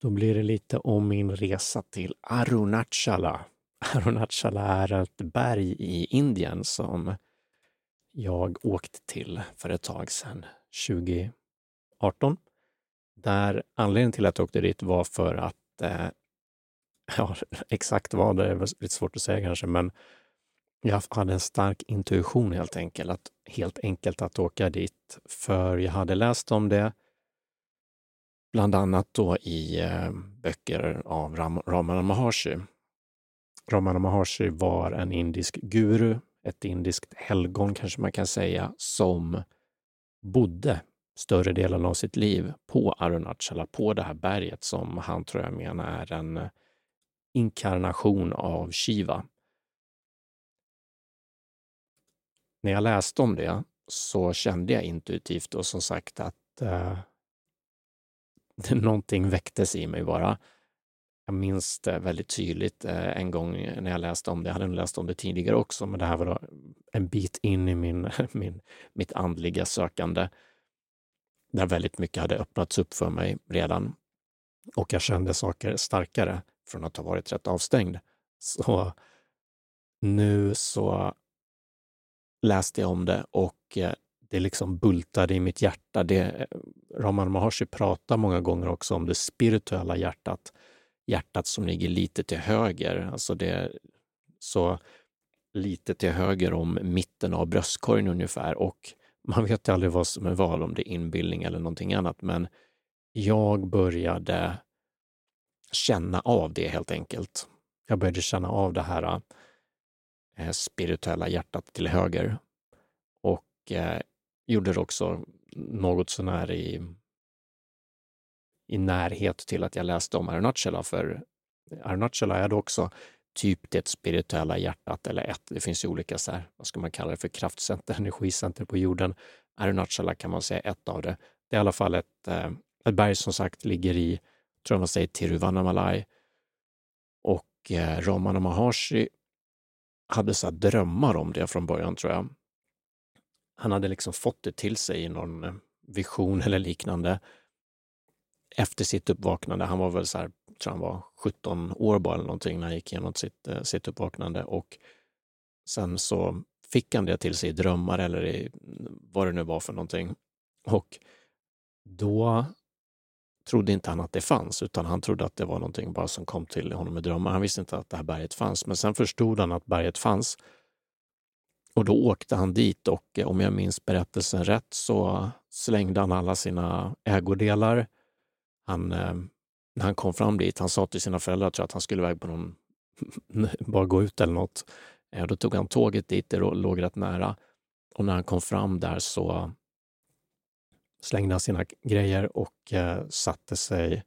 Då blir det lite om min resa till Arunachala. Arunachala är ett berg i Indien som jag åkte till för ett tag sedan, 2018. Där anledningen till att jag åkte dit var för att, eh, ja, exakt vad det är lite svårt att säga kanske, men jag hade en stark intuition helt enkelt, att, helt enkelt att åka dit. För jag hade läst om det, bland annat då i eh, böcker av Ram Ramana Maharshi. Ramana Maharshi var en indisk guru, ett indiskt helgon kanske man kan säga, som bodde större delen av sitt liv på Arunachala, på det här berget som han tror jag menar är en inkarnation av Shiva. När jag läste om det så kände jag intuitivt och som sagt att eh, någonting väcktes i mig bara. Jag minns det väldigt tydligt eh, en gång när jag läste om det. Jag hade läst om det tidigare också, men det här var en bit in i min, min, mitt andliga sökande där väldigt mycket hade öppnats upp för mig redan. Och jag kände saker starkare från att ha varit rätt avstängd. Så nu så läste jag om det och eh, det liksom bultade i mitt hjärta. Det, Raman Maharshi pratar många gånger också om det spirituella hjärtat. Hjärtat som ligger lite till höger, alltså det så lite till höger om mitten av bröstkorgen ungefär. Och man vet ju aldrig vad som är vad, om det är inbildning eller någonting annat. Men jag började känna av det helt enkelt. Jag började känna av det här eh, spirituella hjärtat till höger. Och eh, gjorde det också något sånär i, i närhet till att jag läste om Arunachala, för Arunachala är då också typ det spirituella hjärtat eller ett, det finns ju olika, så här, vad ska man kalla det för, kraftcenter, energicenter på jorden. Arunachala kan man säga ett av det. Det är i alla fall ett, eh, ett berg som sagt ligger i, tror jag man säger, Tiruvannamalai. Och eh, Ramana Maharshi hade så drömmar om det från början, tror jag han hade liksom fått det till sig i någon eh, vision eller liknande efter sitt uppvaknande. Han var väl så här, tror han var 17 år bara eller någonting när han gick igenom sitt, eh, sitt uppvaknande och sen så fick han det till sig i drömmar eller i mm, vad det nu var för någonting. Och då trodde inte han att det fanns, utan han trodde att det var någonting bara som kom till honom i drömmar. Han visste inte att det här berget fanns, men sen förstod han att berget fanns och då åkte han dit och eh, om jag minns berättelsen rätt så slängde han alla sina ägodelar. Han, eh, när han kom fram dit, han sa till sina föräldrar tror att han skulle iväg på någon, bara gå ut eller något. Eh, då tog han tåget dit, det låg rätt nära. Och när han kom fram där så slängde han sina grejer och eh, satte sig...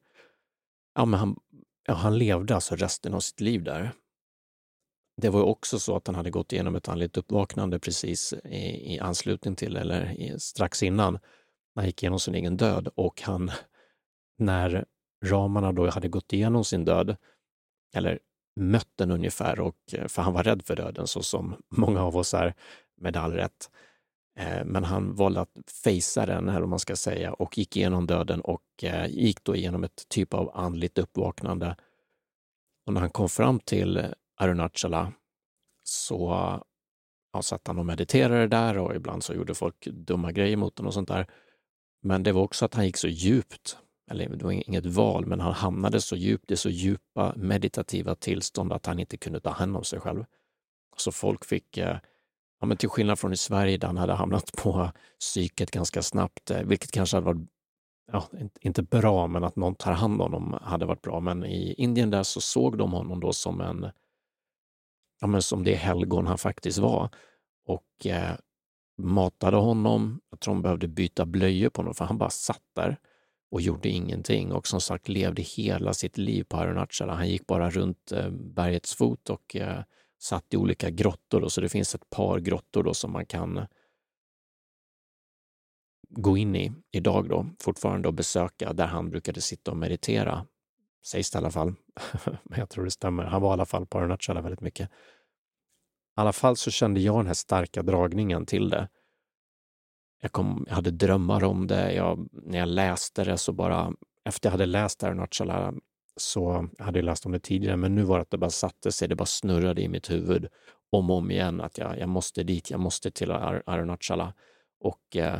Ja, men han, ja, han levde alltså resten av sitt liv där. Det var också så att han hade gått igenom ett andligt uppvaknande precis i, i anslutning till, eller i, strax innan, när han gick igenom sin egen död. Och han, när ramarna då hade gått igenom sin död, eller mött den ungefär, och, eh, för han var rädd för döden så som många av oss är, med all rätt. Eh, men han valde att fejsa den, här, om man ska säga, och gick igenom döden och eh, gick då igenom ett typ av andligt uppvaknande. Och när han kom fram till Arunachala så ja, satt han och mediterade där och ibland så gjorde folk dumma grejer mot honom och sånt där. Men det var också att han gick så djupt, eller det var inget val, men han hamnade så djupt i så djupa meditativa tillstånd att han inte kunde ta hand om sig själv. Så folk fick, eh, ja, men till skillnad från i Sverige där han hade hamnat på psyket ganska snabbt, eh, vilket kanske hade varit ja, inte bra, men att någon tar hand om honom hade varit bra. Men i Indien där så såg de honom då som en ja, men som det helgon han faktiskt var. Och eh, matade honom. Jag tror hon behövde byta blöjor på honom för han bara satt där och gjorde ingenting. Och som sagt levde hela sitt liv på Arunachala. Han gick bara runt eh, bergets fot och eh, satt i olika grottor. Då, så det finns ett par grottor då som man kan gå in i idag då, fortfarande och besöka, där han brukade sitta och meditera Sägs det i alla fall. Men jag tror det stämmer. Han var i alla fall på Arunachala väldigt mycket. I alla fall så kände jag den här starka dragningen till det. Jag, kom, jag hade drömmar om det. Jag, när jag läste det så bara efter jag hade läst Arunachala så jag hade jag läst om det tidigare, men nu var det att det bara satte sig, det bara snurrade i mitt huvud om och om igen att jag, jag måste dit, jag måste till Ar Arunachala. Och eh,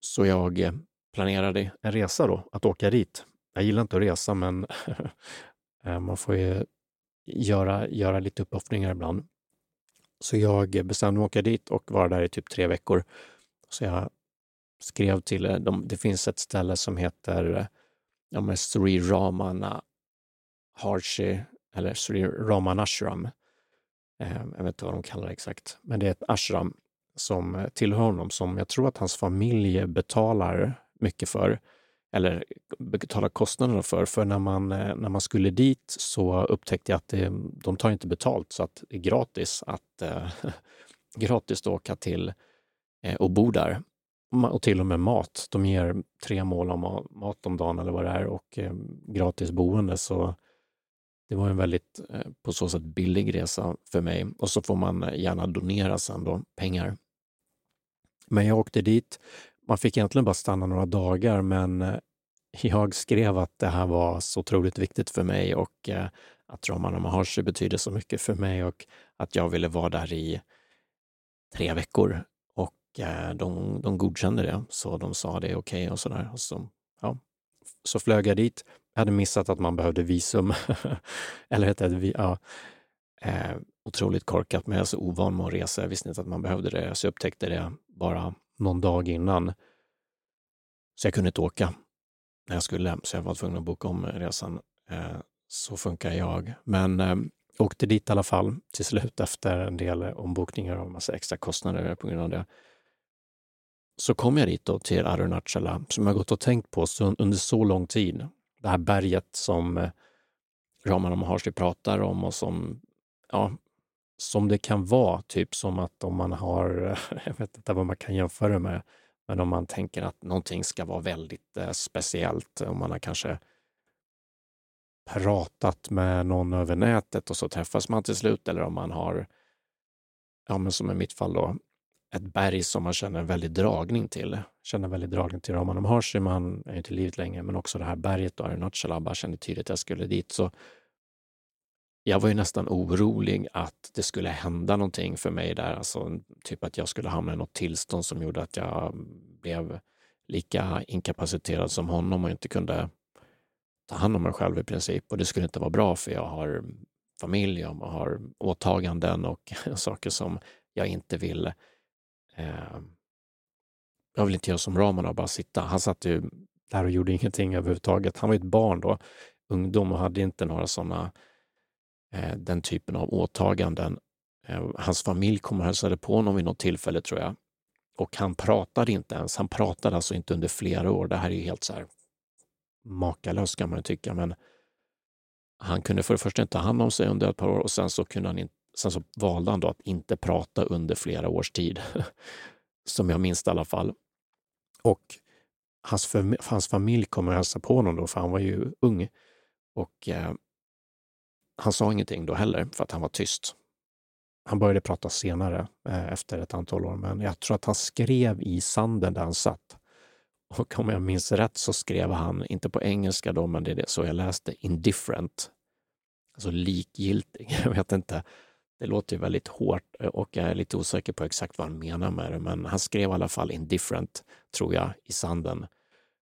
så jag eh, planerade en resa då, att åka dit. Jag gillar inte att resa, men eh, man får ju göra, göra lite uppoffringar ibland. Så jag bestämde mig att åka dit och vara där i typ tre veckor. Så jag skrev till eh, dem. Det finns ett ställe som heter eh, ja, Sri Ramana Harshi, eller Sri Ramanashram. Ashram. jag vet inte vad de kallar det exakt, men det är ett ashram som tillhör honom som jag tror att hans familj betalar mycket för eller betala kostnaderna för. För när man, eh, när man skulle dit så upptäckte jag att det, de tar inte betalt så att det är gratis att eh, gratis att åka till eh, och bo där och till och med mat. De ger tre mål om mat om dagen eller vad det är och eh, gratis boende. Så det var en väldigt, på så sätt, billig resa för mig. Och så får man gärna donera sen då, pengar. Men jag åkte dit. Man fick egentligen bara stanna några dagar, men eh, jag skrev att det här var så otroligt viktigt för mig och eh, att Raman Maharshi betyder så mycket för mig och att jag ville vara där i tre veckor Och eh, de, de godkände det, så de sa det är okej okay och sådär. Så, ja. så flög jag dit. Jag hade missat att man behövde visum. Eller heter det, ja. Eh, otroligt korkat, men jag är så ovan med att resa. Jag visste inte att man behövde det, så jag upptäckte det bara någon dag innan. Så jag kunde inte åka när jag skulle, så jag var tvungen att boka om resan. Eh, så funkar jag. Men eh, åkte dit i alla fall till slut efter en del ombokningar och massa extra kostnader på grund av det så kom jag dit då till Arunachala som jag gått och tänkt på under så lång tid. Det här berget som eh, Ramana Maharshi pratar om och som, ja, som det kan vara, typ som att om man har, jag vet inte vad man kan jämföra med, men om man tänker att någonting ska vara väldigt eh, speciellt, om man har kanske pratat med någon över nätet och så träffas man till slut, eller om man har, ja men som i mitt fall då, ett berg som man känner en väldig dragning till. Känner en väldig dragning till Raman Maharshi, man är inte i livet längre, men också det här berget och Arunachala, kände tydligt att jag skulle dit. Så jag var ju nästan orolig att det skulle hända någonting för mig där, alltså typ att jag skulle hamna i något tillstånd som gjorde att jag blev lika inkapaciterad som honom och inte kunde ta hand om mig själv i princip. Och det skulle inte vara bra för jag har familj, jag har åtaganden och saker som jag inte vill Eh, jag vill inte göra som Raman och bara sitta. Han satt ju där och gjorde ingenting överhuvudtaget. Han var ju ett barn då, ungdom och hade inte några sådana, Eh, den typen av åtaganden. Eh, hans familj kom och hälsade på honom vid något tillfälle tror jag. Och han pratade inte ens. Han pratade alltså inte under flera år. Det här är ju helt så här makalöst kan man ju tycka, men han kunde för det första inte ta hand om sig under ett par år och sen så kunde han in, Sen så valde han då att inte prata under flera års tid, som jag minns det i alla fall. Och hans, för, hans familj kom och hälsade på honom då, för han var ju ung. Och eh, han sa ingenting då heller, för att han var tyst. Han började prata senare, eh, efter ett antal år, men jag tror att han skrev i sanden där han satt. Och om jag minns rätt så skrev han, inte på engelska då, men det är det så jag läste, indifferent. Alltså likgiltig. Jag vet inte. Det låter ju väldigt hårt eh, och jag är lite osäker på exakt vad han menar med det, men han skrev i alla fall indifferent, tror jag, i sanden.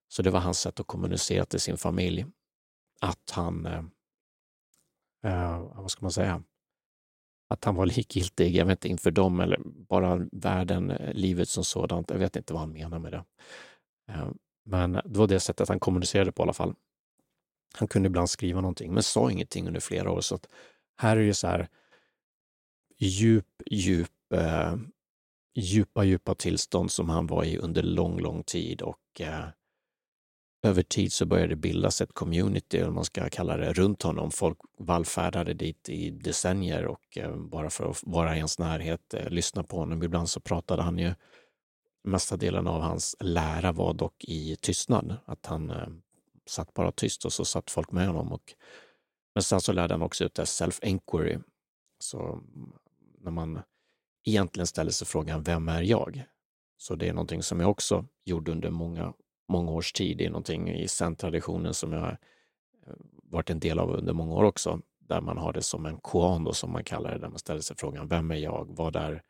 Så det var hans sätt att kommunicera till sin familj att han, eh, eh, vad ska man säga, att han var likgiltig, jag vet inte, inför dem eller bara världen, eh, livet som sådant. Jag vet inte vad han menar med det. Eh, men det var det sättet han kommunicerade på i alla fall. Han kunde ibland skriva någonting, men sa ingenting under flera år. Så att här är det så här, djup, djup, eh, djupa, djupa tillstånd som han var i under lång, lång tid och eh, över tid så började det bildas ett community, eller man ska kalla det, runt honom. Folk vallfärdade dit i decennier och eh, bara för att vara i ens närhet, eh, lyssna på honom. Ibland så pratade han ju, mesta delen av hans lära var dock i tystnad, att han eh, satt bara tyst och så satt folk med honom. Och, men sen så lärde han också ut det self-enquiry. Så mm, när man egentligen ställer sig frågan, vem är jag? Så det är någonting som jag också gjorde under många många års tid det är någonting i zen-traditionen som jag eh, varit en del av under många år också, där man har det som en koan då, som man kallar det, där man ställer sig frågan, vem är jag? Vad är,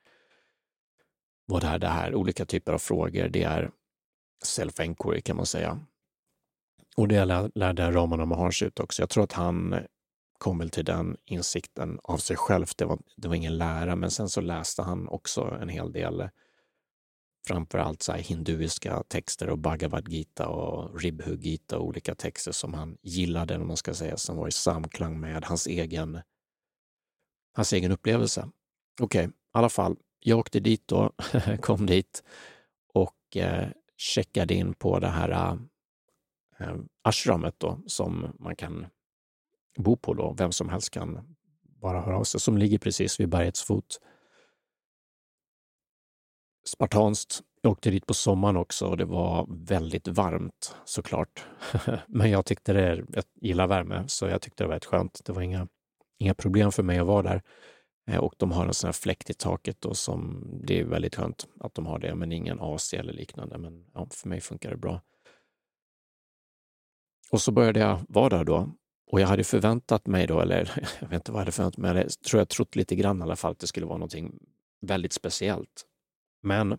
vad är det här? Olika typer av frågor. Det är self-enquiry kan man säga. Och det lärde Ramana Maharshi ut också. Jag tror att han kom väl till den insikten av sig själv. Det var, det var ingen lära, men sen så läste han också en hel del framförallt så hinduiska texter och Bhagavad Gita och Ribhu Gita och olika texter som han gillade, om man ska säga, som var i samklang med hans egen, hans egen upplevelse. Okej, okay, i alla fall, jag åkte dit då, kom dit och eh, checkade in på det här eh, ashramet då, som man kan bo på då. Vem som helst kan bara höra av sig, som ligger precis vid bergets fot spartanskt. Jag åkte dit på sommaren också och det var väldigt varmt såklart. Men jag tyckte det, jag gillar värme, så jag tyckte det var rätt skönt. Det var inga, inga problem för mig att vara där. Eh, och de har en sån här fläkt i taket och som det är väldigt skönt att de har det, men ingen AC eller liknande. Men ja, för mig funkar det bra. Och så började jag vara där då och jag hade förväntat mig då, eller jag vet inte vad jag hade förväntat mig, jag tror jag trott lite grann i alla fall att det skulle vara någonting väldigt speciellt. Men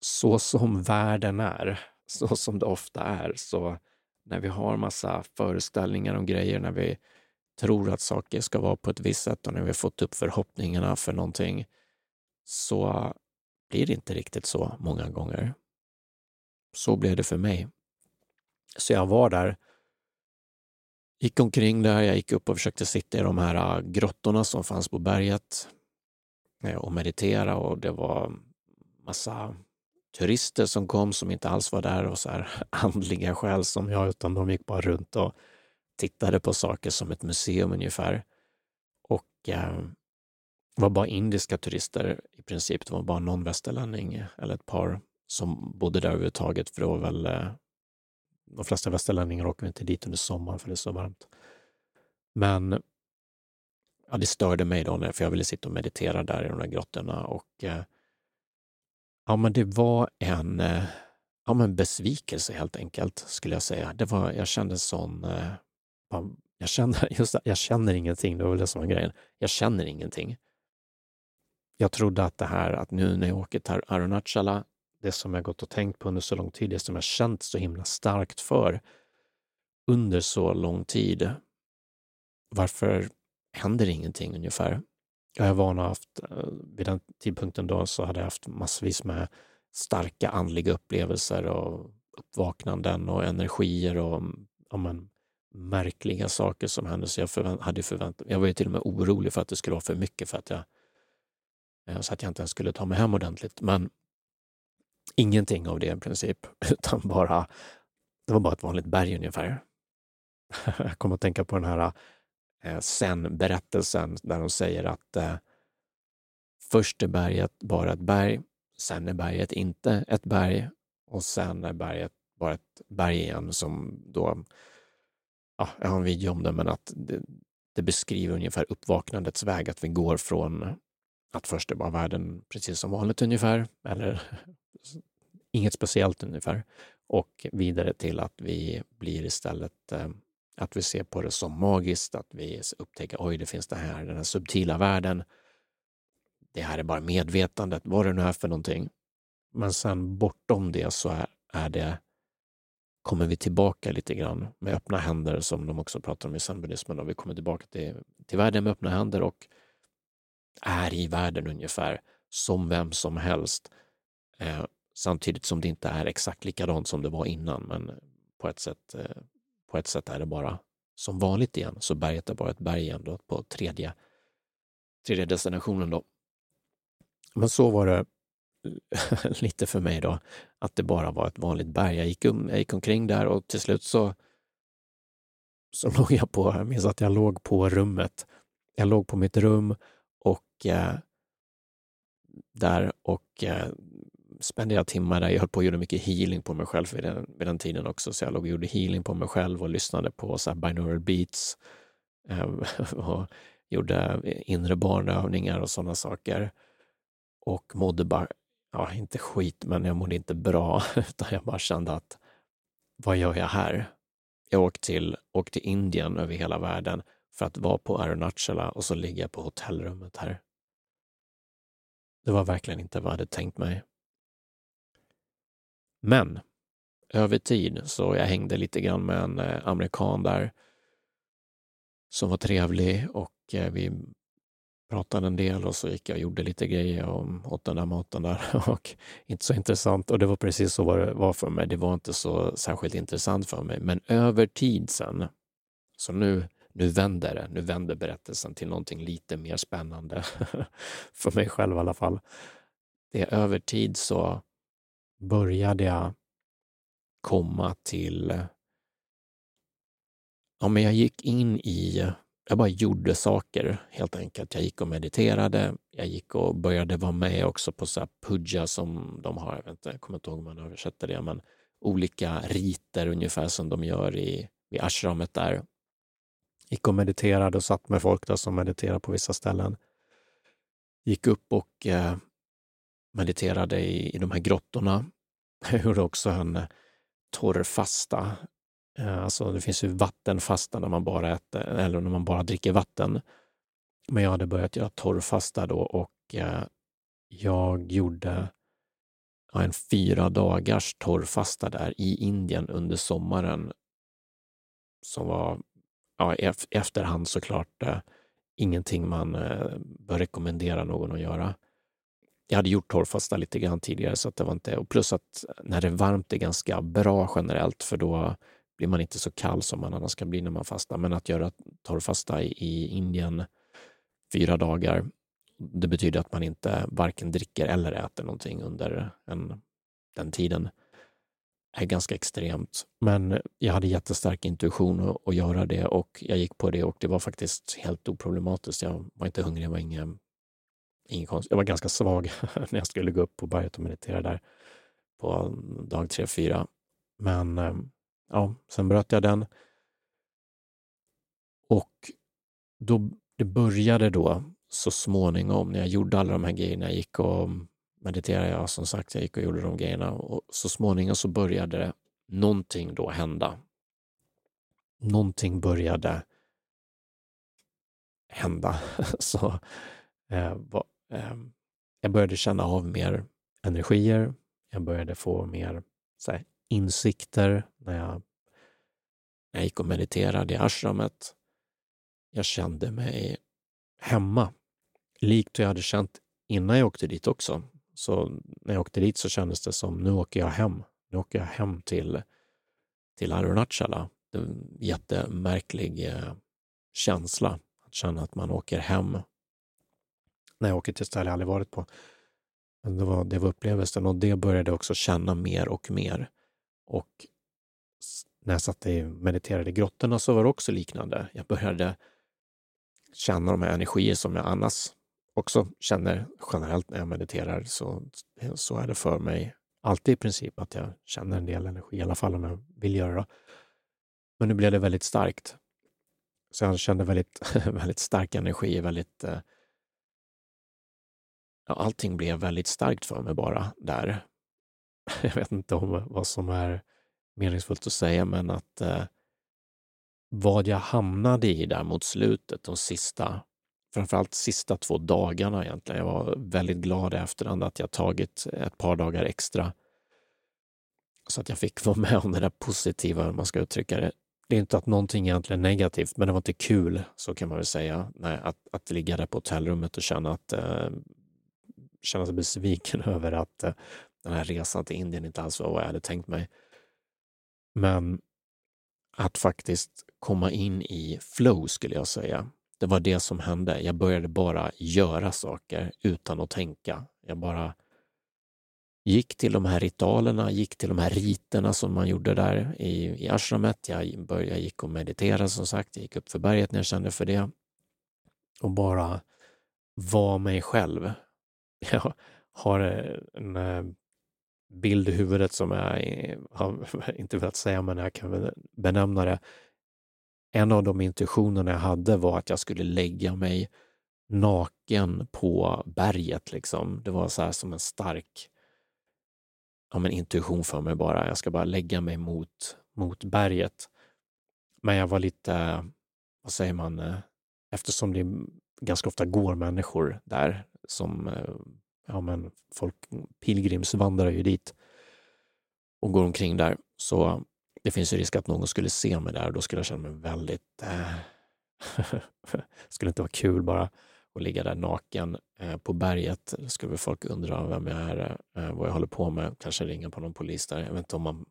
så som världen är, så som det ofta är, så när vi har massa föreställningar om grejer, när vi tror att saker ska vara på ett visst sätt och när vi har fått upp förhoppningarna för någonting, så blir det inte riktigt så många gånger. Så blev det för mig. Så jag var där, gick omkring där, jag gick upp och försökte sitta i de här äh, grottorna som fanns på berget Eh, och meditera och det var massa turister som kom som inte alls var där och så här andliga skäl som jag, utan de gick bara runt och tittade på saker som ett museum ungefär. Och eh, det var bara indiska turister i princip. Det var bara någon västerlänning eller ett par som bodde där överhuvudtaget, för det var väl eh, de flesta västerlänningar åker inte dit under sommaren för det är så varmt. Men ja, det störde mig då, för jag ville sitta och meditera där i de där grottorna och eh, Ja, men det var en eh, ja, men besvikelse helt enkelt, skulle jag säga. Det var, jag kände sån... Eh, jag känner, just jag känner ingenting, det var väl det som var grejen. Jag känner ingenting. Jag trodde att det här, att nu när jag åker till Arunachala, det som jag gått och tänkt på under så lång tid, det som jag känt så himla starkt för under så lång tid. Varför händer ingenting ungefär? Jag är van att haft, eh, vid den tidpunkten då så hade jag haft massvis med starka andliga upplevelser och uppvaknanden och energier och mm, ja, men, märkliga saker som hände. Så jag förvänt, hade förväntat Jag var ju till och med orolig för att det skulle vara för mycket för att jag, eh, så att jag inte ens skulle ta mig hem ordentligt. Men ingenting av det i princip, utan bara, det var bara ett vanligt berg ungefär. Jag kom att tänka på den här Eh, sen-berättelsen där de säger att eh, först är berget bara ett berg, sen är berget inte ett berg och sen är berget bara ett berg igen som då, ja, jag har en video om det, men att det, det beskriver ungefär uppvaknandets väg, att vi går från att först är bara världen precis som vanligt ungefär, eller inget speciellt ungefär, och vidare till att vi blir istället eh, att vi ser på det som magiskt, att vi upptäcker oj, det finns det här, den här subtila världen. Det här är bara medvetandet, vad det nu är för någonting. Men sen bortom det så är, är det, kommer vi tillbaka lite grann med öppna händer som de också pratar om i zenbuddismen. Vi kommer tillbaka till, till världen med öppna händer och är i världen ungefär som vem som helst. Eh, samtidigt som det inte är exakt likadant som det var innan, men på ett sätt eh, på ett sätt är det bara som vanligt igen, så berget är bara ett berg igen då på tredje, tredje destinationen. Då. Men så var det eh, lite för mig då, att det bara var ett vanligt berg. Jag gick, um, jag gick omkring där och till slut så, så låg jag på, jag minns att jag låg på rummet. Jag låg på mitt rum och eh, där och eh, spenderade timmar där. Jag höll på och gjorde mycket healing på mig själv vid den, vid den tiden också. Så jag låg och gjorde healing på mig själv och lyssnade på så här binaural beats eh, och gjorde inre barnövningar och sådana saker. Och mådde bara ja, inte skit, men jag mådde inte bra, utan jag bara kände att vad gör jag här? Jag åkte till, åkte till Indien över hela världen för att vara på Arunachala och så ligga på hotellrummet här. Det var verkligen inte vad jag hade tänkt mig. Men över tid, så jag hängde lite grann med en eh, amerikan där som var trevlig och eh, vi pratade en del och så gick jag och gjorde lite grejer och åt den där maten där och inte så intressant. Och det var precis så det var för mig. Det var inte så särskilt intressant för mig. Men över tid sen, så nu, nu vänder det. Nu vänder berättelsen till någonting lite mer spännande. för mig själv i alla fall. Det är över tid så började jag komma till... Eh, ja, men jag gick in i jag bara gjorde saker helt enkelt. Jag gick och mediterade. Jag gick och började vara med också på så puja som de har. Jag, vet inte, jag kommer inte ihåg hur man översätter det, men olika riter ungefär som de gör i, i ashramet där. Gick och mediterade och satt med folk där som mediterar på vissa ställen. Gick upp och eh, mediterade i, i de här grottorna. Jag gjorde också en eh, torrfasta eh, alltså det finns ju vattenfasta när man bara äter eller när man bara dricker vatten. Men jag hade börjat göra torrfasta då och eh, jag gjorde en fyra dagars torrfasta där i Indien under sommaren. Som var ja, efterhand såklart eh, ingenting man bör rekommendera någon att göra. Jag hade gjort torrfasta lite grann tidigare så att det var inte, och plus att när det är varmt är ganska bra generellt för då blir man inte så kall som man annars kan bli när man fastar. Men att göra torrfasta i, i Indien fyra dagar, det betyder att man inte varken dricker eller äter någonting under en, den tiden. Det är ganska extremt. Men jag hade jättestark intuition att, att göra det och jag gick på det och det var faktiskt helt oproblematiskt. Jag var inte hungrig, jag var ingen, ingen konst. Jag var ganska svag när jag skulle gå upp på berget och meditera där på dag tre, fyra. Men ehm, ja, sen bröt jag den. Och då, det började då så småningom när jag gjorde alla de här grejerna. Jag gick och mediterade, ja, som sagt, jag gick och gjorde de grejerna och så småningom så började det någonting då hända. Någonting började hända. så eh, va, Ehm, jag började känna av mer energier. Jag började få mer så här, insikter när jag, när jag gick och mediterade i ashramet. Jag kände mig hemma, likt hur jag hade känt innan jag åkte dit också. Så när jag åkte dit så kändes det som, nu åker jag hem. Nu åker jag hem till, till Arunachala. Det är en jättemärklig eh, känsla att känna att man åker hem. När jag åker till ett ställe jag aldrig varit på. Det var, det var upplevelsen och det började jag också känna mer och mer. Och när jag satt och mediterade i grottorna så var det också liknande. Jag började känna de här energier som jag annars också känner generellt när jag mediterar. Så, så är det för mig alltid i princip att jag känner en del energi, i alla fall om jag vill göra det. Men nu blev det väldigt starkt. Så jag kände väldigt, väldigt stark energi, väldigt... Eh, Ja, allting blev väldigt starkt för mig bara där. jag vet inte om vad som är meningsfullt att säga, men att eh, vad jag hamnade i där mot slutet, de sista, framförallt sista två dagarna egentligen. Jag var väldigt glad i efterhand att jag tagit ett par dagar extra så att jag fick vara med om det där positiva, om man ska uttrycka det. Det är inte att någonting egentligen är negativt, men det var inte kul, så kan man väl säga, nej, att, att ligga där på hotellrummet och känna att eh, känna sig besviken över att eh, den här resan till Indien inte alls var vad jag hade tänkt mig. Men att faktiskt komma in i flow skulle jag säga. Det var det som hände. Jag började bara göra saker utan att tänka. Jag bara gick till de här ritualerna, gick till de här riterna som man gjorde där i, i ashramet. Jag, började, jag gick och mediterade som sagt. Jag gick upp för berget när jag kände för det. Och bara var mig själv. Jag har eh, en eh, bild i huvudet som jag eh, har inte velat säga, men jag kan benämna det. En av de intuitionerna jag hade var att jag skulle lägga mig naken på berget. Liksom. Det var så här som en stark ja, men intuition för mig bara. Jag ska bara lägga mig mot, mot berget. Men jag var lite, vad säger man, eftersom det ganska ofta går människor där som, eh, ja men folk pilgrimsvandrar ju dit och går omkring där. Så det finns ju risk att någon skulle se mig där och då skulle jag känna mig väldigt... Eh, skulle inte vara kul bara att ligga där naken eh, på berget. Då skulle folk undra vem jag är, eh, vad jag håller på med, kanske ringa på någon polis där. Jag vet inte om man,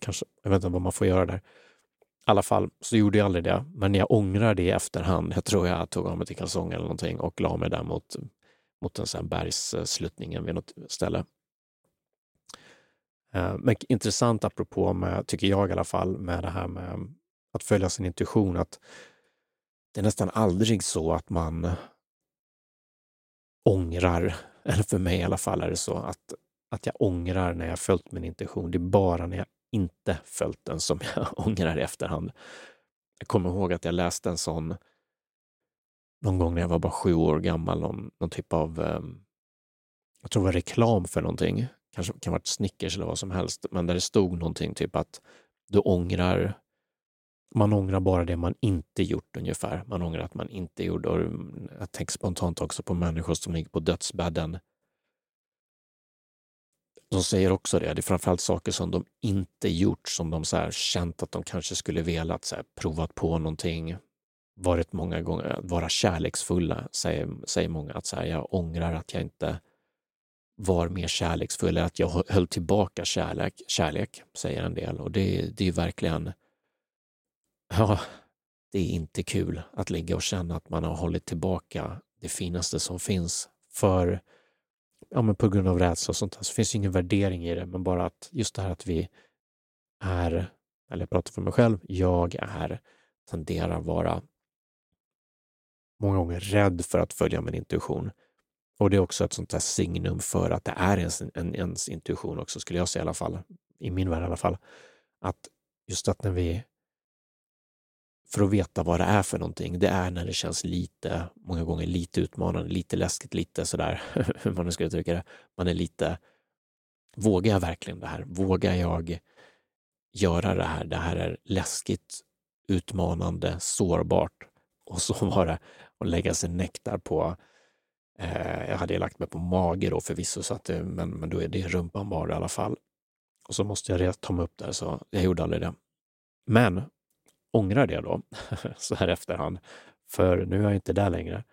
kanske, jag vet inte vad man får göra där. I alla fall så gjorde jag aldrig det, men jag ångrar det i efterhand. Jag tror jag tog av mig till kalsonger eller någonting och la mig där mot, mot en sån bergssluttningen vid något ställe. Eh, men intressant apropå, med, tycker jag i alla fall, med det här med att följa sin intuition, att det är nästan aldrig så att man ångrar, eller för mig i alla fall är det så, att, att jag ångrar när jag följt min intuition. Det är bara när jag inte följt den som jag ångrar i efterhand. Jag kommer ihåg att jag läste en sån någon gång när jag var bara sju år gammal, någon, någon typ av, eh, jag tror det var reklam för någonting, kanske kan vara Snickers eller vad som helst, men där det stod någonting typ att du ångrar man ångrar bara det man inte gjort ungefär. Man ångrar att man inte gjorde. Och mm, jag tänker spontant också på människor som ligger på dödsbädden. De säger också det. Det är framförallt saker som de inte gjort, som de så här känt att de kanske skulle velat, så här, provat på någonting, varit många gånger, vara kärleksfulla, säger, säger många. Att så här, jag ångrar att jag inte var mer kärleksfull, eller att jag höll tillbaka kärlek, kärlek säger en del. Och det, det är ju verkligen Ja, det är inte kul att ligga och känna att man har hållit tillbaka det finaste som finns för, ja men på grund av rädsla och sånt där. Så finns det ingen värdering i det, men bara att just det här att vi är, eller jag pratar för mig själv, jag är, tenderar vara många gånger rädd för att följa min intuition. Och det är också ett sånt där signum för att det är ens, en, ens intuition också, skulle jag säga i alla fall, i min värld i alla fall. Att just att när vi för att veta vad det är för någonting. Det är när det känns lite, många gånger lite utmanande, lite läskigt, lite sådär, hur man nu ska uttrycka det. Man är lite, vågar jag verkligen det här? Vågar jag göra det här? Det här är läskigt, utmanande, sårbart. Och så var det och lägga sig nektar på, eh, jag hade lagt mig på mage då förvisso, så att det, men, men då är det rumpan bara i alla fall. Och så måste jag ta mig upp där, så jag gjorde aldrig det. Men ångrar det då, så här efterhand. För nu är jag inte där längre.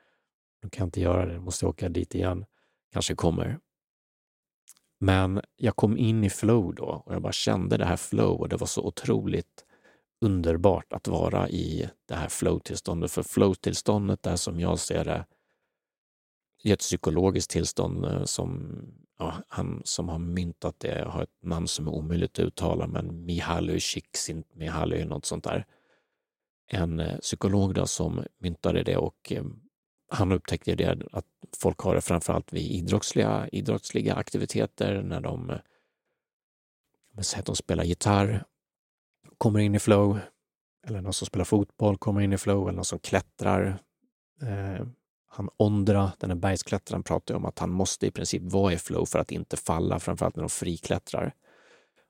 Nu kan jag inte göra det, måste åka dit igen. Kanske kommer. Men jag kom in i flow då och jag bara kände det här flow och det var så otroligt underbart att vara i det här flow-tillståndet. För flow-tillståndet är som jag ser det ett psykologiskt tillstånd eh, som ja, han som har myntat det har ett namn som är omöjligt att uttala, men Mihaly Csikszentmihalyi, något sånt där en eh, psykolog då som myntade det och eh, han upptäckte det att folk har det framförallt vid idrottsliga, idrottsliga aktiviteter när de, säger säg att de spelar gitarr, kommer in i flow, eller någon som spelar fotboll kommer in i flow, eller någon som klättrar. Eh, han Ondra, den här bergsklättraren, pratar om att han måste i princip vara i flow för att inte falla, framförallt när de friklättrar.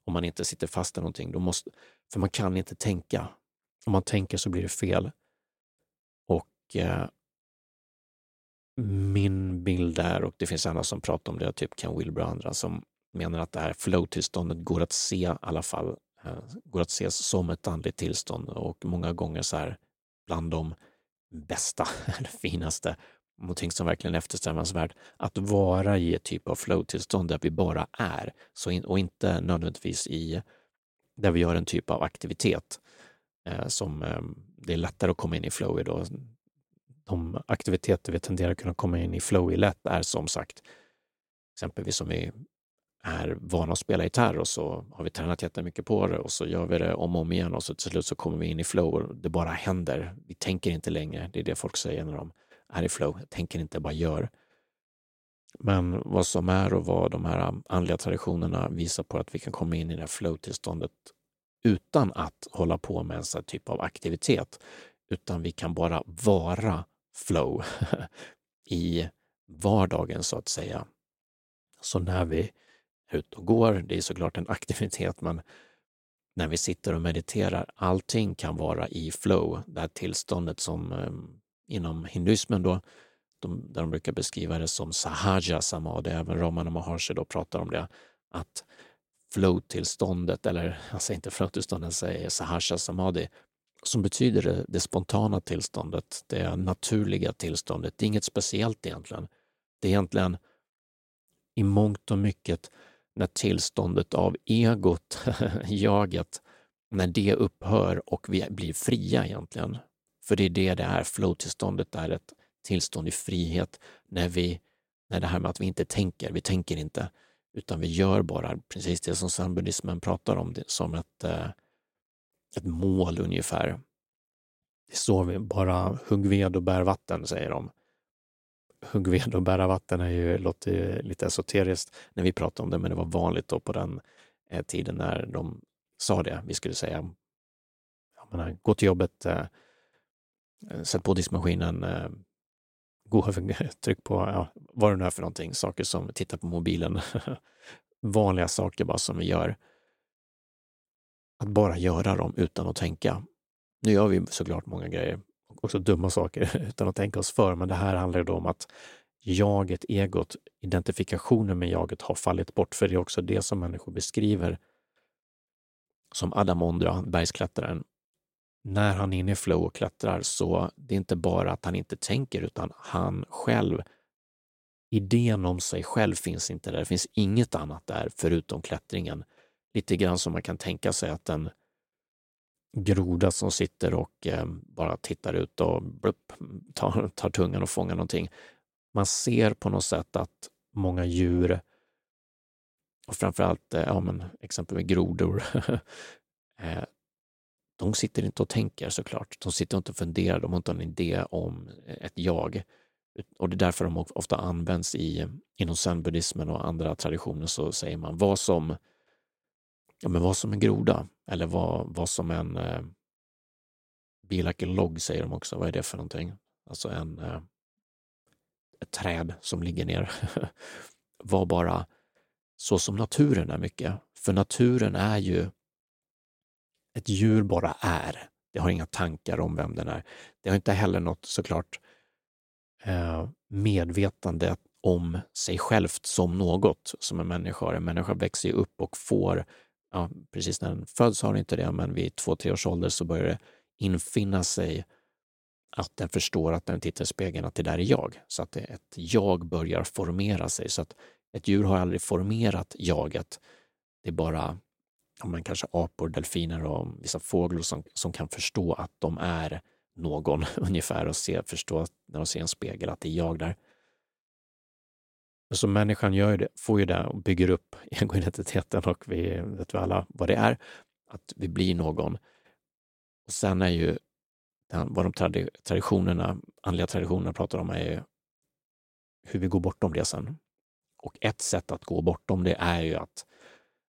Om man inte sitter fast i någonting, då måste, för man kan inte tänka om man tänker så blir det fel. Och eh, min bild är, och det finns andra som pratar om det, typ Ken Wilber och andra, som menar att det här flow-tillståndet går att se i alla fall, Eh, går att ses som ett andligt tillstånd och många gånger så här bland de bästa eller finaste, någonting som verkligen är eftersträvansvärt, att vara i ett typ av flow-tillstånd där vi bara är så in, och inte nödvändigtvis i där vi gör en typ av aktivitet eh, som eh, det är lättare att komma in i flow i. Då. De aktiviteter vi tenderar att kunna komma in i flow i lätt är som sagt exempelvis om vi är vana att spela gitarr och så har vi tränat jättemycket på det och så gör vi det om och om igen och så till slut så kommer vi in i flow och det bara händer. Vi tänker inte längre. Det är det folk säger när de är i flow. Tänker inte, bara gör. Men vad som är och vad de här andliga traditionerna visar på att vi kan komma in i det här flow-tillståndet utan att hålla på med en sån typ av aktivitet, utan vi kan bara vara flow i vardagen så att säga. Så när vi ut och går. Det är såklart en aktivitet, men när vi sitter och mediterar, allting kan vara i flow, det här tillståndet som ehm, inom hinduismen då, de, där de brukar beskriva det som sahaja samadhi, även Ramana Maharshi då pratar om det, att flow-tillståndet, eller jag säger inte flow-tillståndet, jag säger sahaja samadhi, som betyder det, det spontana tillståndet, det naturliga tillståndet. Det är inget speciellt egentligen. Det är egentligen i mångt och mycket när tillståndet av egot, jaget, när det upphör och vi blir fria egentligen. För det är det det är. Flow-tillståndet är ett tillstånd i frihet när vi, när det här med att vi inte tänker, vi tänker inte, utan vi gör bara precis det som zen pratar om, det, som ett, eh, ett mål ungefär. Det är så vi bara hugg ved och bär vatten, säger de huggved och bära vatten är ju, låter ju lite esoteriskt när vi pratar om det, men det var vanligt då på den eh, tiden när de sa det. Vi skulle säga, jag menar, eh, gå till jobbet, eh, eh, sätt på diskmaskinen, eh, gå över, tryck på ja, vad det nu är för någonting, saker som titta på mobilen. Vanliga saker bara som vi gör. Att bara göra dem utan att tänka. Nu gör vi såklart många grejer, också dumma saker, utan att tänka oss för, men det här handlar då om att jaget, egot, identifikationen med jaget har fallit bort, för det är också det som människor beskriver som Adam Ondra, bergsklättraren, när han är inne i flow och klättrar så det är inte bara att han inte tänker utan han själv, idén om sig själv finns inte där. Det finns inget annat där förutom klättringen. Lite grann som man kan tänka sig att en groda som sitter och eh, bara tittar ut och blupp, tar, tar tungan och fångar någonting. Man ser på något sätt att många djur och framförallt eh, ja, men, exempelvis grodor eh, de sitter inte och tänker såklart. De sitter inte och funderar, de har inte en idé om eh, ett jag. Och det är därför de ofta används i, inom zenbuddismen och andra traditioner så säger man vad som, ja, men vad som en groda eller vad, vad som en eh, be like a log säger de också. Vad är det för någonting? Alltså en, eh, ett träd som ligger ner. var bara så som naturen är mycket. För naturen är ju ett djur bara är. Det har inga tankar om vem den är. Det har inte heller något såklart eh, medvetande om sig självt som något som en människa har. En människa växer ju upp och får, ja, precis när den föds har den inte det, men vid två, tre års ålder så börjar det infinna sig att den förstår att när den tittar i spegeln att det där är jag. Så att ett jag börjar formera sig. Så att ett djur har aldrig formerat jaget. Det är bara ja, men kanske apor, delfiner och vissa fåglar som, som kan förstå att de är någon ungefär och se, förstå att när de ser en spegel att det är jag där. Så människan gör ju det, får ju det och bygger upp egoidentiteten och vi vet vi alla vad det är, att vi blir någon. Och sen är ju vad de traditionerna, andliga traditionerna pratar om är ju hur vi går bortom det sen. Och ett sätt att gå bortom det är ju att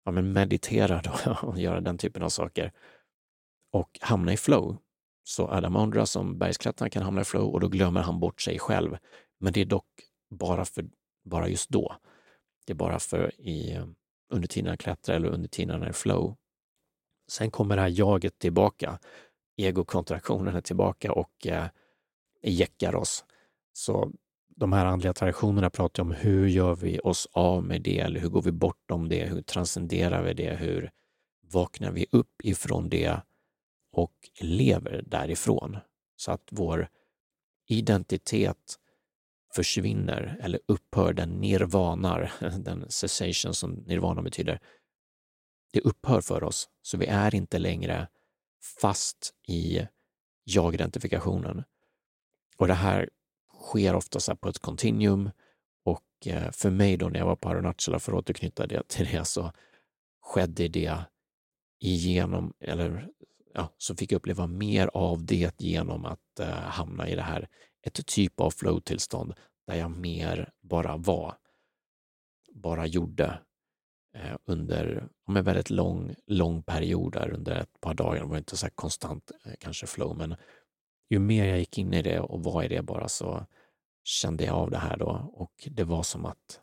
ja, men meditera då och göra den typen av saker och hamna i flow. Så Adam Ondra som bergsklättrare kan hamna i flow och då glömmer han bort sig själv. Men det är dock bara, för, bara just då. Det är bara för i, under tiden han klättrar eller under tiden han är i flow. Sen kommer det här jaget tillbaka. Egokontraktionen är tillbaka och eh, jäckar oss. Så de här andliga traditionerna pratar om hur gör vi oss av med det eller hur går vi bortom det? Hur transcenderar vi det? Hur vaknar vi upp ifrån det och lever därifrån? Så att vår identitet försvinner eller upphör, den nirvanar, den cessation som nirvana betyder. Det upphör för oss, så vi är inte längre fast i jag-identifikationen. Och det här sker ofta så på ett kontinuum och eh, för mig då när jag var på Arunachala, för att återknyta det till det, så skedde det igenom, eller ja, så fick jag uppleva mer av det genom att eh, hamna i det här, ett typ av flow-tillstånd där jag mer bara var, bara gjorde eh, under en väldigt lång, lång period där under ett par dagar. Det var inte så här konstant eh, kanske flow, men ju mer jag gick in i det och var i det bara så kände jag av det här då och det var som att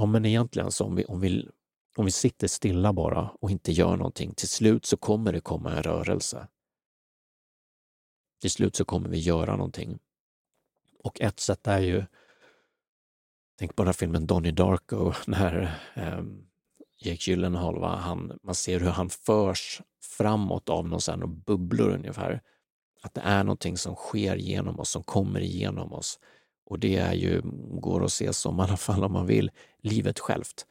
Ja, men egentligen så om vi, om vi, om vi sitter stilla bara och inte gör någonting, till slut så kommer det komma en rörelse. Till slut så kommer vi göra någonting. Och ett sätt är ju, tänk på den här filmen Donnie Darko, när eh, Jake Gyllenhaal, va? Han, man ser hur han förs framåt av någon sån här bubblor ungefär. Att det är någonting som sker genom oss, som kommer igenom oss. Och det är ju, går att se som, i alla fall om man vill, livet självt.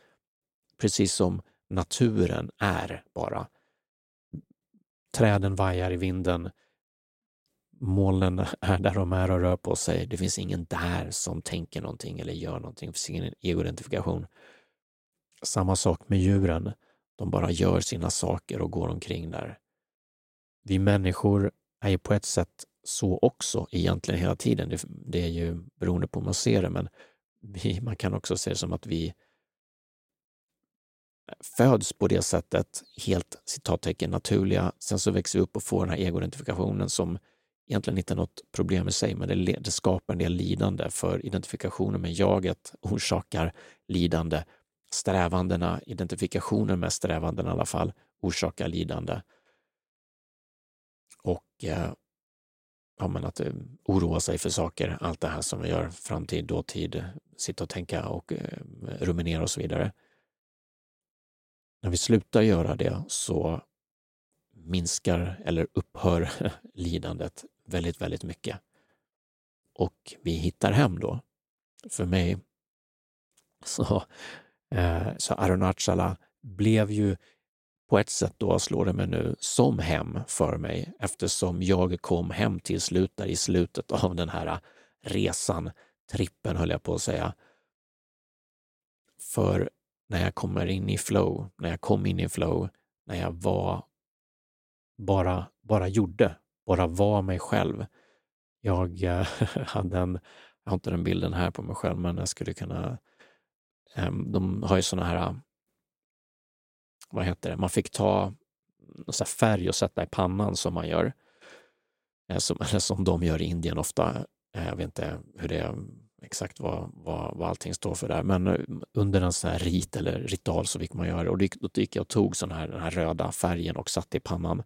Precis som naturen är bara. Träden vajar i vinden, molnen är där de är och rör på sig. Det finns ingen där som tänker någonting eller gör någonting. Det finns ingen egoidentifikation. Samma sak med djuren. De bara gör sina saker och går omkring där. Vi människor är ju på ett sätt så också egentligen hela tiden. Det, det är ju beroende på hur man ser det, men vi, man kan också se det som att vi föds på det sättet, helt citattecken naturliga. Sen så växer vi upp och får den här egoidentifikationen som egentligen inte något problem i sig, men det, det skapar en del lidande för identifikationen med jaget orsakar lidande. Strävandena, identifikationen med strävandena i alla fall, orsakar lidande. Och eh, ja, men att eh, oroa sig för saker, allt det här som vi gör, framtid, dåtid, sitta och tänka och eh, ruminera och så vidare. När vi slutar göra det så minskar eller upphör lidandet väldigt, väldigt mycket. Och vi hittar hem då. För mig så, eh, så Arunachala blev ju på ett sätt då slår det mig nu som hem för mig eftersom jag kom hem till slut där i slutet av den här eh, resan, trippen höll jag på att säga. För när jag kommer in i flow, när jag kom in i flow, när jag var bara, bara gjorde, bara var mig själv. Jag eh, hade en, jag har inte den bilden här på mig själv, men jag skulle kunna, ehm, de har ju sådana här, eh, vad heter det, man fick ta så färg och sätta i pannan som man gör, eh, som, eller som de gör i Indien ofta. Jag vet inte hur det är, exakt vad, vad, vad allting står för där, men under en sån här rit eller ritual så fick man göra det och då gick jag och tog sån här, den här röda färgen och satte i pannan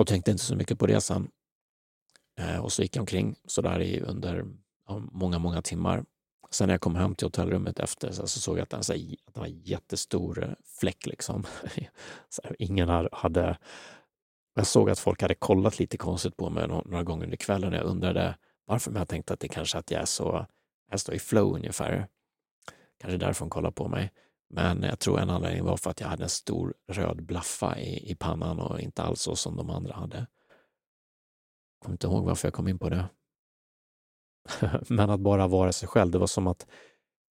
och tänkte inte så mycket på det sen. Eh, och så gick jag omkring sådär i, under många, många timmar. Sen när jag kom hem till hotellrummet efter så, såg jag att, den, så, att det var en jättestor eh, fläck. Liksom. så ingen hade... Jag såg att folk hade kollat lite konstigt på mig några gånger under kvällen. Jag undrade varför, men jag tänkte att det kanske att jag är så, jag står i flow ungefär. Kanske därför de kollar på mig. Men jag tror en anledning var för att jag hade en stor röd blaffa i, i pannan och inte alls så som de andra hade. Jag kommer inte ihåg varför jag kom in på det. Men att bara vara sig själv, det var som att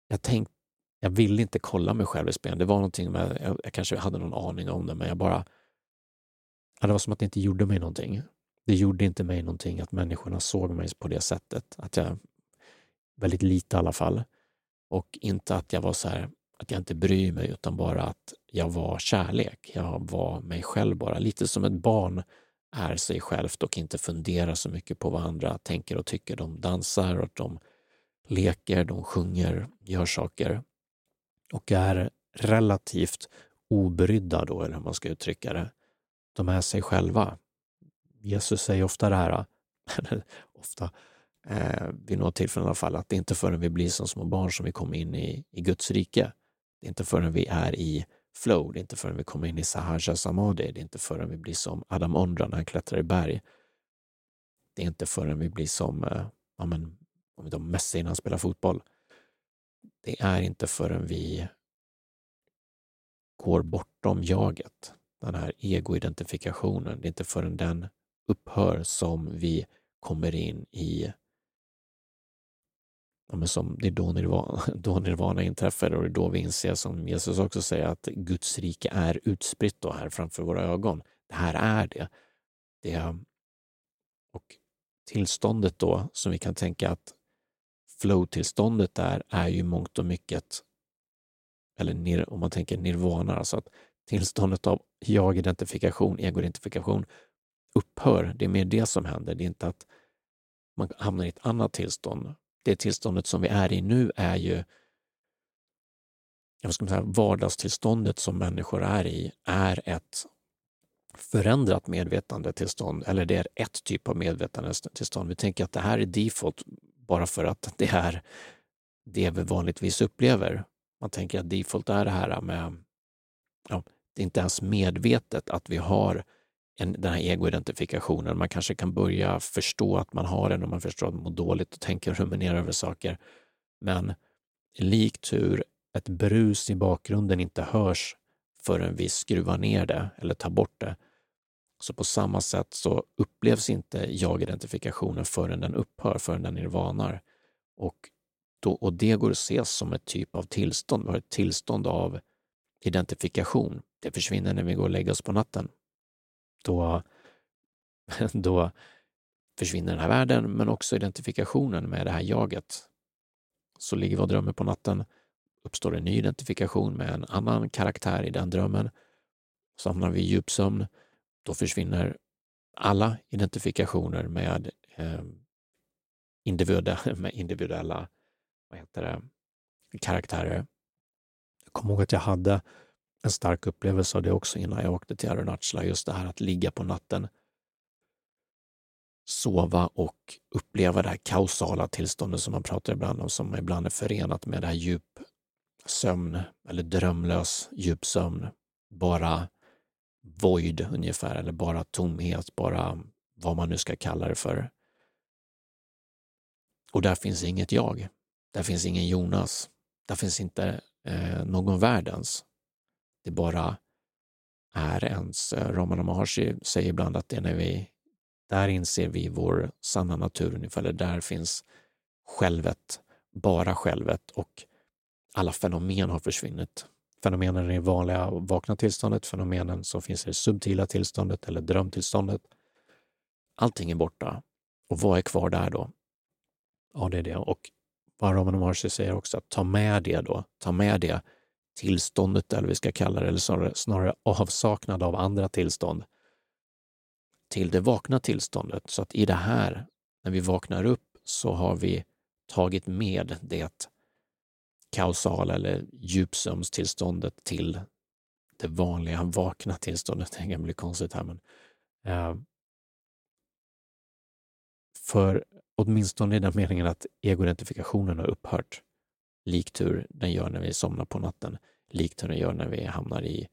jag tänkte, jag ville inte kolla mig själv i spegeln. Det var någonting med, jag, jag kanske hade någon aning om det, men jag bara, det var som att det inte gjorde mig någonting. Det gjorde inte mig någonting att människorna såg mig på det sättet. Att jag, väldigt lite i alla fall. Och inte att jag var så här, att jag inte bryr mig utan bara att jag var kärlek. Jag var mig själv bara. Lite som ett barn är sig självt och inte funderar så mycket på vad andra tänker och tycker. De dansar och de leker, de sjunger, gör saker och är relativt obrydda då, eller hur man ska uttrycka det. De är sig själva. Jesus säger ofta det här, ofta, eh, vid något tillfälle i alla fall, att det är inte förrän vi blir som små barn som vi kommer in i, i Guds rike. Det är inte förrän vi är i flow, det är inte förrän vi kommer in i Sahaja Samadhi, det är inte förrän vi blir som Adam Ondra när han klättrar i berg. Det är inte förrän vi blir som eh, ja, men, om de Messi när han spelar fotboll. Det är inte förrän vi går bortom jaget, den här egoidentifikationen, det är inte förrän den upphör som vi kommer in i ja, men som, det är då nirvana, då nirvana inträffar och det är då vi inser, som Jesus också säger, att Guds rike är utspritt då här framför våra ögon. Det här är det. det och tillståndet då, som vi kan tänka att flow-tillståndet där är ju mångt och mycket, eller om man tänker nirvana, alltså att tillståndet av jag-identifikation, ego-identifikation upphör. Det är mer det som händer. Det är inte att man hamnar i ett annat tillstånd det tillståndet som vi är i nu är ju jag ska säga, vardagstillståndet som människor är i är ett förändrat medvetandetillstånd, eller det är ett typ av medvetandetillstånd. Vi tänker att det här är default bara för att det är det vi vanligtvis upplever. Man tänker att default är det här med, ja, det är inte ens medvetet att vi har en, den här egoidentifikationen. Man kanske kan börja förstå att man har den och man förstår att man mår dåligt och tänker och ruminerar över saker. Men likt hur ett brus i bakgrunden inte hörs förrän vi skruvar ner det eller tar bort det, så på samma sätt så upplevs inte jag-identifikationen förrän den upphör, förrän den nirvanar. Och, då, och det går att ses som ett typ av tillstånd. Vi har ett tillstånd av identifikation. Det försvinner när vi går och lägger oss på natten. Då, då försvinner den här världen, men också identifikationen med det här jaget. Så ligger vi och drömmer på natten, uppstår en ny identifikation med en annan karaktär i den drömmen. Så hamnar vi i djupsömn då försvinner alla identifikationer med, eh, individuella, med individuella vad heter det, karaktärer. Jag kommer ihåg att jag hade en stark upplevelse av det också innan jag åkte till Arunachala, just det här att ligga på natten, sova och uppleva det här kausala tillståndet som man pratar ibland om, som ibland är förenat med det här djup sömn eller drömlös djup sömn, Bara void ungefär, eller bara tomhet, bara vad man nu ska kalla det för. Och där finns inget jag. Där finns ingen Jonas. Där finns inte eh, någon världens. Det bara är ens. Eh, Ramana Maharshi säger ibland att det är när vi, där inser vi vår sanna natur ungefär, eller där finns självet, bara självet och alla fenomen har försvunnit fenomenen i det vanliga vakna tillståndet, fenomenen som finns i det subtila tillståndet eller drömtillståndet. Allting är borta. Och vad är kvar där då? Ja, det är det. Och vad Ramana Maharshi säger också, att ta med det då, ta med det tillståndet, eller vi ska kalla det, eller snarare, snarare avsaknad av andra tillstånd, till det vakna tillståndet. Så att i det här, när vi vaknar upp, så har vi tagit med det kausala eller djupsömnstillståndet till det vanliga vakna tillståndet. Det kan bli konstigt här, men eh, för åtminstone i den meningen att egoidentifikationen har upphört, likt hur den gör när vi somnar på natten, likt hur den gör när vi hamnar i,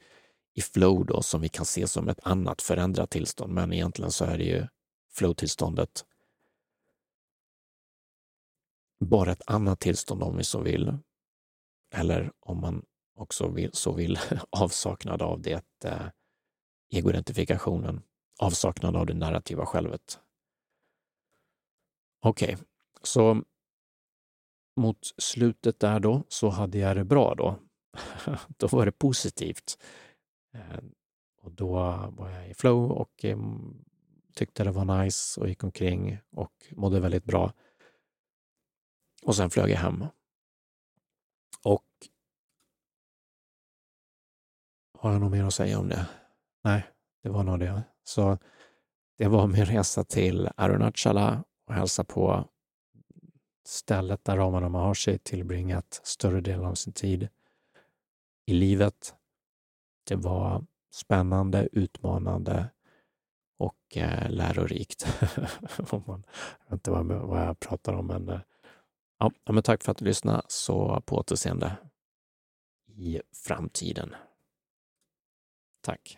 i flow då, som vi kan se som ett annat förändrat tillstånd. Men egentligen så är det ju flow-tillståndet bara ett annat tillstånd om vi så vill, eller om man också vill, så vill, avsaknad av det eh, egoidentifikationen, avsaknad av det narrativa självet. Okej, okay. så mot slutet där då så hade jag det bra då. då var det positivt. Eh, och då var jag i flow och eh, tyckte det var nice och gick omkring och mådde väldigt bra. Och sen flög jag hem och har jag något mer att säga om det? Nej, det var nog det. Så det var min resa till Arunachala och hälsa på stället där Ramana Maharshi tillbringat större delen av sin tid i livet. Det var spännande, utmanande och eh, lärorikt. jag vet inte vad, vad jag pratar om, men eh, Ja, men tack för att du lyssnade, så på återseende i framtiden. Tack.